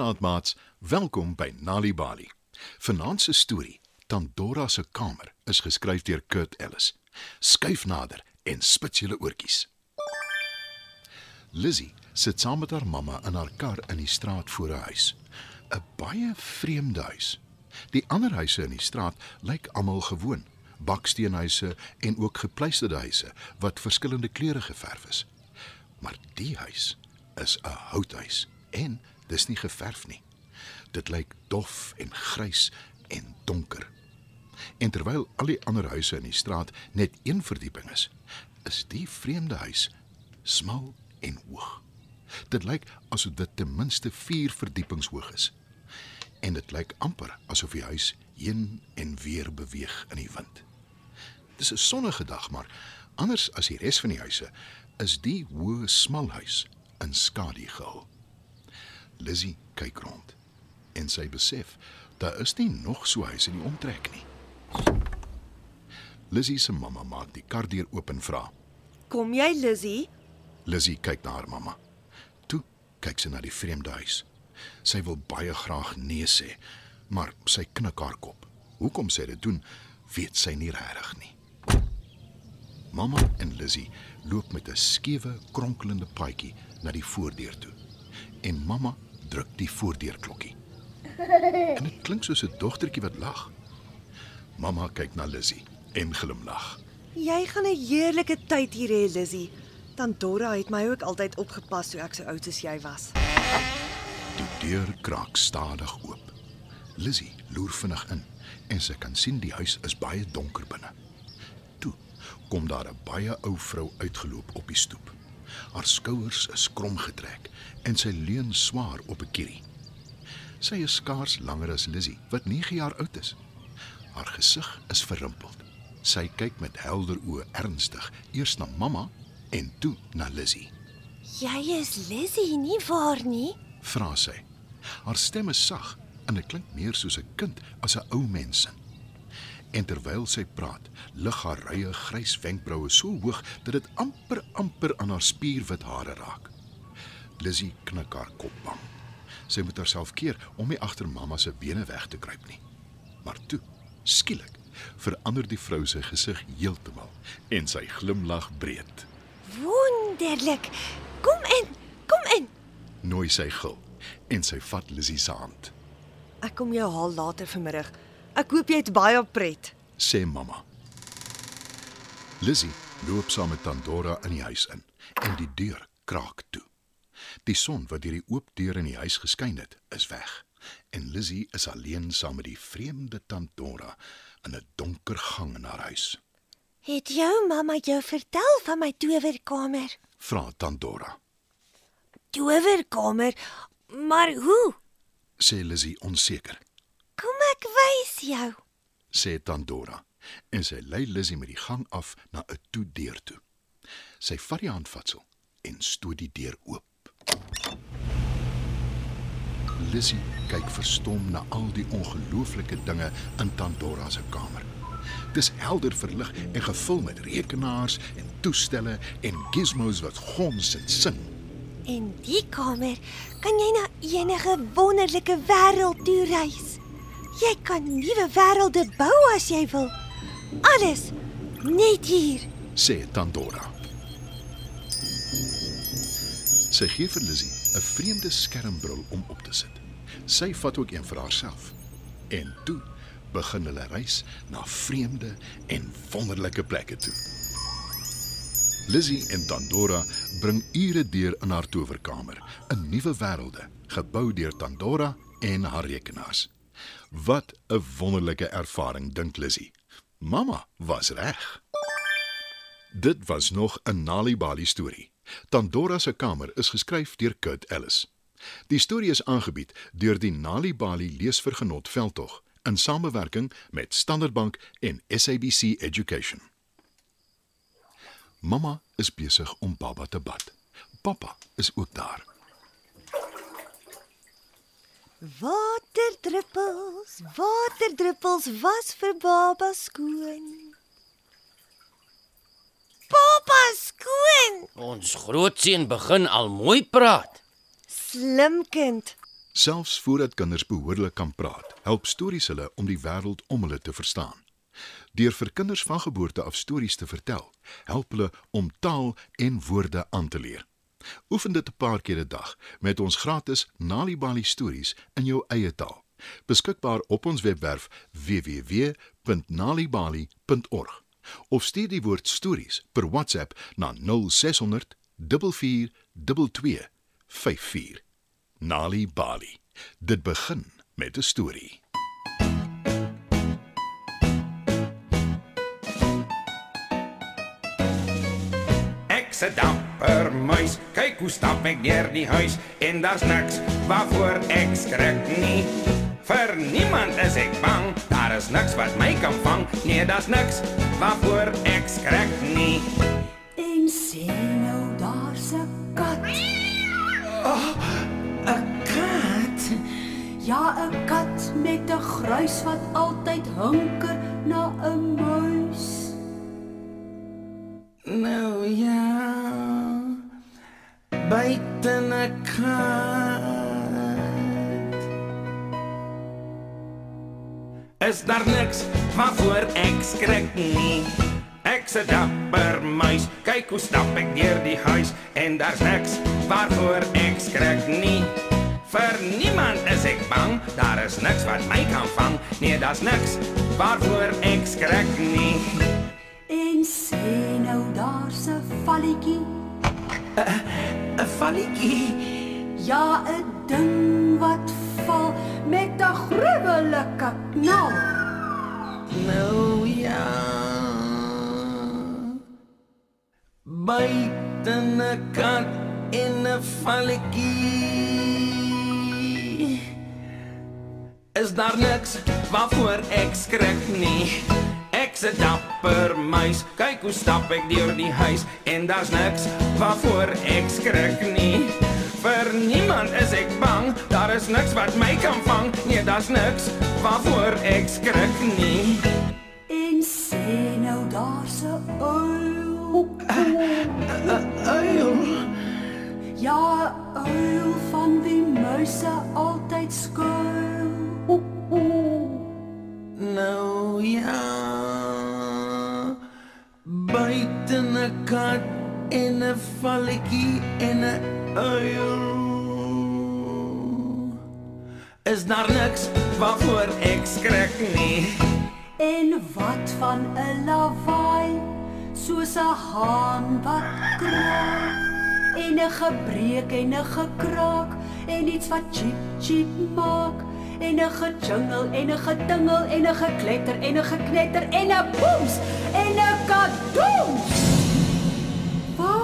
Goeienaand maats, welkom by Nali Bali. Vanaand se storie, Tandora se kamer, is geskryf deur Kurt Ellis. Skuif nader en spits julle oortjies. Lizzie sit saam met haar mamma in haar kar in die straat voor 'n huis. 'n Baie vreemde huis. Die ander huise in die straat lyk almal gewoon, baksteenhuise en ook gepleisterde huise wat verskillende kleure geverf is. Maar die huis is 'n houthuis en dis nie geverf nie. Dit lyk dof en grys en donker. En terwyl al die ander huise in die straat net een verdieping is, is die vreemde huis smal en hoog. Dit lyk asof dit ten minste 4 verdiepings hoog is. En dit lyk amper asof die huis heen en weer beweeg in die wind. Dis 'n sonnige dag, maar anders as die res van die huise is die hoë smal huis in skadu gehul. Lizzie kyk rond en sy besef daar is nie nog so huise in die omtrek nie. Lizzie se mamma maak die kardeur oop en vra: Kom jy, Lizzie? Lizzie kyk na haar mamma. Toe kyk sy na die vreemde huis. Sy wil baie graag nee sê, maar sy knik haar kop. Hoekom sy dit doen, weet sy nie regtig nie. Mamma en Lizzie loop met 'n skewe, kronkelende paadjie na die voordeur toe. En mamma druk die voordeurklokkie. En dit klink soos 'n dogtertjie wat lag. Mamma kyk na Lizzie en glimlag. Jy gaan 'n heerlike tyd hier hê, Lizzie. Tandora het my ook altyd opgepas toe ek so oud as jy was. Die deur kraak stadig oop. Lizzie loer vinnig in en sy kan sien die huis is baie donker binne. Toe kom daar 'n baie ou vrou uitgeloop op die stoep. Haar skouers is krom getrek en sy leun swaar op 'n kierie. Sy is skaars langer as Lizzie, wat 9 jaar oud is. Haar gesig is verrimpeld. Sy kyk met helder oë ernstig eers na mamma en toe na Lizzie. Jy is Lizzie, nie waar nie? Vra sy. Haar stem is sag en dit klink meer soos 'n kind as 'n ou mens se. En terwyl sy praat, lig haar rye grys wenkbroue so hoog dat dit amper amper aan haar spierwit hare raak. Lizzie knik haar kop bang. Sy moet haarself keer om nie agter mamma se bene weg te kruip nie. Maar toe, skielik, verander die vrou se gesig heeltemal en sy glimlag breed. Wonderlik. Kom in. Kom in. Nooi sy gil en sy vat Lizzie se hand. Ek kom jou haal later vanmiddag. Ek hoop jy het baie pret. sê mamma. Lizzie loop saam met Tandora in die huis in en die deur kraak toe. Die son wat deur die oop deur in die huis geskyn het, is weg en Lizzie is alleen saam met die vreemde Tandora in 'n donker gang in haar huis. Het jou mamma jou vertel van my towerkamer? Vra Tandora, Towerkamer? Maar hoe? sê Lizzie onseker. Kom ek wys jou. sê Tandora en sy lei Lizzie met die gang af na 'n toe deur toe. Sy vat die handvatsel en stoot die deur oop. Lizzie kyk verstom na al die ongelooflike dinge in Tandora se kamer. Dis helder verlig en gevul met rekenaars en toestelle en gizmos wat gons en sing. In die kamer kan jy na enige wonderlike wêreld toe reis. Jy kan nuwe wêrelde bou as jy wil. Alles net hier. sê Tandora. Sy gee vir Lizzie 'n vreemde skermbril om op te sit. Sy vat ook een vir haarself. En toe begin hulle reis na vreemde en wonderlike plekke toe. Lizzie en Tandora bring ure deur in haar towerkamer, 'n nuwe wêrelde, gebou deur Tandora en haar rekenaars. Wat 'n wonderlike ervaring dink Lizzie. Mamma was reg. Dit was nog 'n Nali Bali storie. Tandora se kamer is geskryf deur Kurt Ellis. Die storie is aangebied deur die Nali Bali leesvergenot veldtog in samewerking met Standard Bank en SABC Education. Mamma is besig om baba te bad. Pappa is ook daar. Waterdruppels, waterdruppels was vir baba skoon. Papa skoon. Ons grootseun begin al mooi praat. Slim kind. Selfs voordat kinders behoorlik kan praat, help stories hulle om die wêreld om hulle te verstaan. Deur vir kinders van geboorte af stories te vertel, help hulle om taal en woorde aan te leer. Oefen dit 'n paar keer 'n dag met ons gratis NaliBali stories in jou eie taal. Beskikbaar op ons webwerf www.nalibali.org of stuur die woord stories per WhatsApp na 0600 4422 54. Nali Bali. Dit begin met 'n storie. Ek se dapper muis, kyk hoe stap ek deur die huis en daar's niks waarvoor ek skrik nie. Vir niemand is ek bang, daar is niks wat my kan vang. Nee, daar's niks waarvoor ek skrik nie. En sê nou daar's 'n kat. 'n Kat. Ja, 'n kat met 'n gruis wat altyd hunker na 'n muis. Kat. Is daar niks waarvoor ek skrik nie? Ek se dapper muis, kyk hoe stap ek deur die huis en daar's niks waarvoor ek skrik nie. Vir niemand is ek bang, daar is niks wat my kan vang. Nee, daar's niks waarvoor ek skrik nie. En sê nou daar's 'n valletjie. 'n Valletjie. Ja, 'n ding wat val met 'n gruwelike knal. Nou ja. Buite 'n kat in 'n valletjie. Is daar niks waarvoor ek skrik nie. Ek se dapper muis, kyk hoe stap ek deur die huis en daar's niks waarvoor ek skrik nie. Vir niemand is ek bang, daar is niks wat my kan vang. Nee, daar's niks waarvoor ek skrik nie. En sê nou daar's 'n uil. Uil. Ja, 'n uil van die muise altyd skuil. En 'n valletjie en 'n uil. Is daar niks waarvoor ek skrik nie. En wat van 'n lawaai soos 'n haan wat kraak en 'n gebreek en 'n gekraak en iets wat chip chip maak en 'n gejingle en 'n gedingel en 'n gekletter en 'n geknetter en 'n booms en 'n kadoem.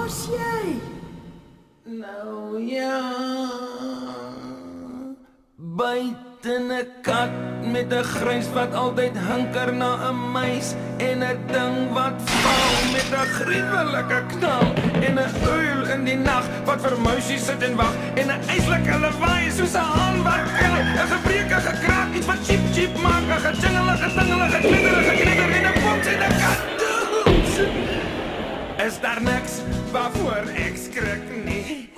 Jy? Nou ja. Buite 'n kat met 'n grys wat altyd hinker na 'n muis en 'n ding wat val met 'n gruwelike knal en 'n uil in die nag wat vir muisies sit en wag en 'n eislike lawaai soos 'n haan wat kel 'n gebreke gekraak iets wat chip chip maak 'n gejingle gedingele geknetter geknetter en 'n boms en 'n kat Is daar niks waarvoor ek skrik nie?